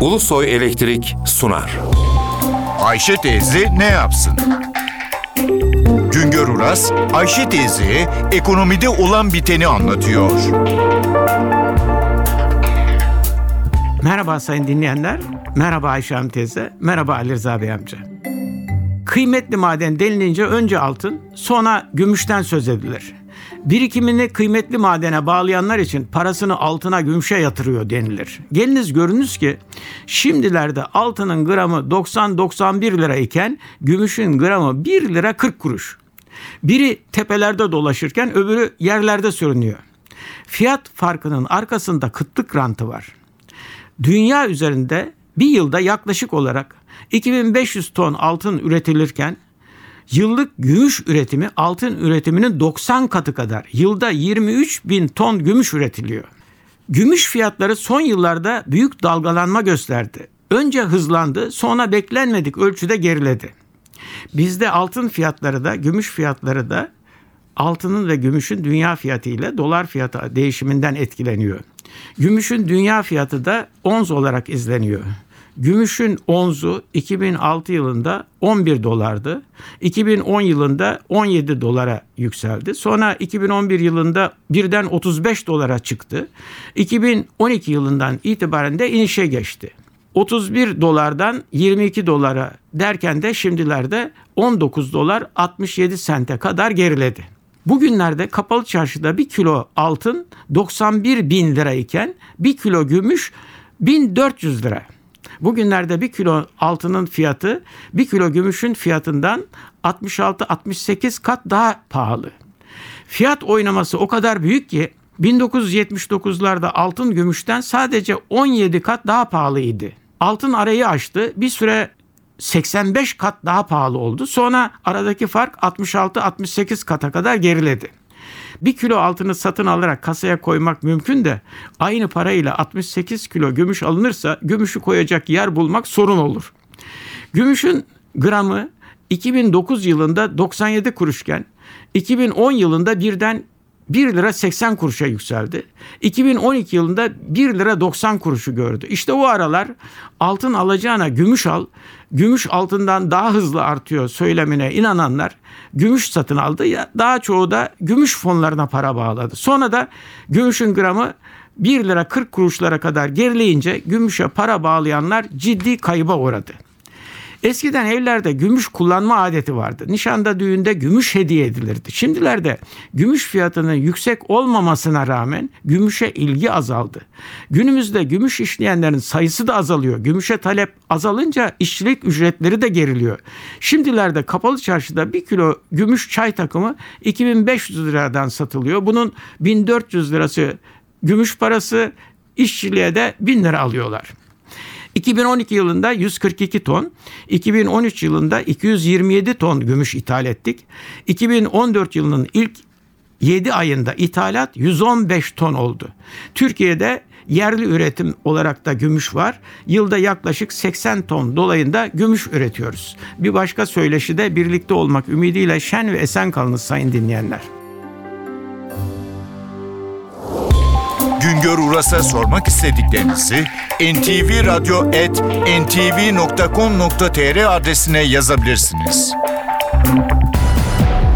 Ulusoy Elektrik sunar. Ayşe teyze ne yapsın? Güngör Uras, Ayşe teyze ekonomide olan biteni anlatıyor. Merhaba sayın dinleyenler. Merhaba Ayşe Hanım teyze. Merhaba Ali Rıza Bey amca. Kıymetli maden denilince önce altın, sonra gümüşten söz edilir. Birikimini kıymetli madene bağlayanlar için parasını altına gümüşe yatırıyor denilir. Geliniz görünüz ki şimdilerde altının gramı 90-91 lira iken gümüşün gramı 1 lira 40 kuruş. Biri tepelerde dolaşırken öbürü yerlerde sürünüyor. Fiyat farkının arkasında kıtlık rantı var. Dünya üzerinde bir yılda yaklaşık olarak 2500 ton altın üretilirken yıllık gümüş üretimi altın üretiminin 90 katı kadar. Yılda 23 bin ton gümüş üretiliyor. Gümüş fiyatları son yıllarda büyük dalgalanma gösterdi. Önce hızlandı, sonra beklenmedik ölçüde geriledi. Bizde altın fiyatları da, gümüş fiyatları da altının ve gümüşün dünya fiyatı ile dolar fiyatı değişiminden etkileniyor. Gümüşün dünya fiyatı da onz olarak izleniyor. Gümüşün onzu 2006 yılında 11 dolardı. 2010 yılında 17 dolara yükseldi. Sonra 2011 yılında birden 35 dolara çıktı. 2012 yılından itibaren de inişe geçti. 31 dolardan 22 dolara derken de şimdilerde 19 dolar 67 sente kadar geriledi. Bugünlerde kapalı çarşıda bir kilo altın 91 bin lira iken bir kilo gümüş 1400 lira. Bugünlerde bir kilo altının fiyatı bir kilo gümüşün fiyatından 66-68 kat daha pahalı. Fiyat oynaması o kadar büyük ki 1979'larda altın gümüşten sadece 17 kat daha pahalıydı. Altın arayı aştı. Bir süre 85 kat daha pahalı oldu. Sonra aradaki fark 66-68 kata kadar geriledi. Bir kilo altını satın alarak kasaya koymak mümkün de aynı parayla 68 kilo gümüş alınırsa gümüşü koyacak yer bulmak sorun olur. Gümüşün gramı 2009 yılında 97 kuruşken 2010 yılında birden 1 lira 80 kuruşa yükseldi. 2012 yılında 1 lira 90 kuruşu gördü. İşte o aralar altın alacağına gümüş al, gümüş altından daha hızlı artıyor söylemine inananlar gümüş satın aldı. Ya daha çoğu da gümüş fonlarına para bağladı. Sonra da gümüşün gramı 1 lira 40 kuruşlara kadar gerileyince gümüşe para bağlayanlar ciddi kayıba uğradı. Eskiden evlerde gümüş kullanma adeti vardı. Nişanda düğünde gümüş hediye edilirdi. Şimdilerde gümüş fiyatının yüksek olmamasına rağmen gümüşe ilgi azaldı. Günümüzde gümüş işleyenlerin sayısı da azalıyor. Gümüşe talep azalınca işçilik ücretleri de geriliyor. Şimdilerde kapalı çarşıda bir kilo gümüş çay takımı 2500 liradan satılıyor. Bunun 1400 lirası gümüş parası, işçiliğe de 1000 lira alıyorlar. 2012 yılında 142 ton, 2013 yılında 227 ton gümüş ithal ettik. 2014 yılının ilk 7 ayında ithalat 115 ton oldu. Türkiye'de yerli üretim olarak da gümüş var. Yılda yaklaşık 80 ton dolayında gümüş üretiyoruz. Bir başka söyleşide birlikte olmak ümidiyle şen ve esen kalınız sayın dinleyenler. Güngör Uras'a sormak istediklerinizi ntvradio.ntv.com.tr adresine yazabilirsiniz.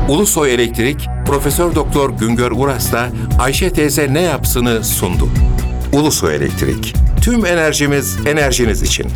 Ulusoy Elektrik Profesör Doktor Güngör Uras'la Ayşe teyze ne yapsını sundu. Ulusoy Elektrik. Tüm enerjimiz enerjiniz için.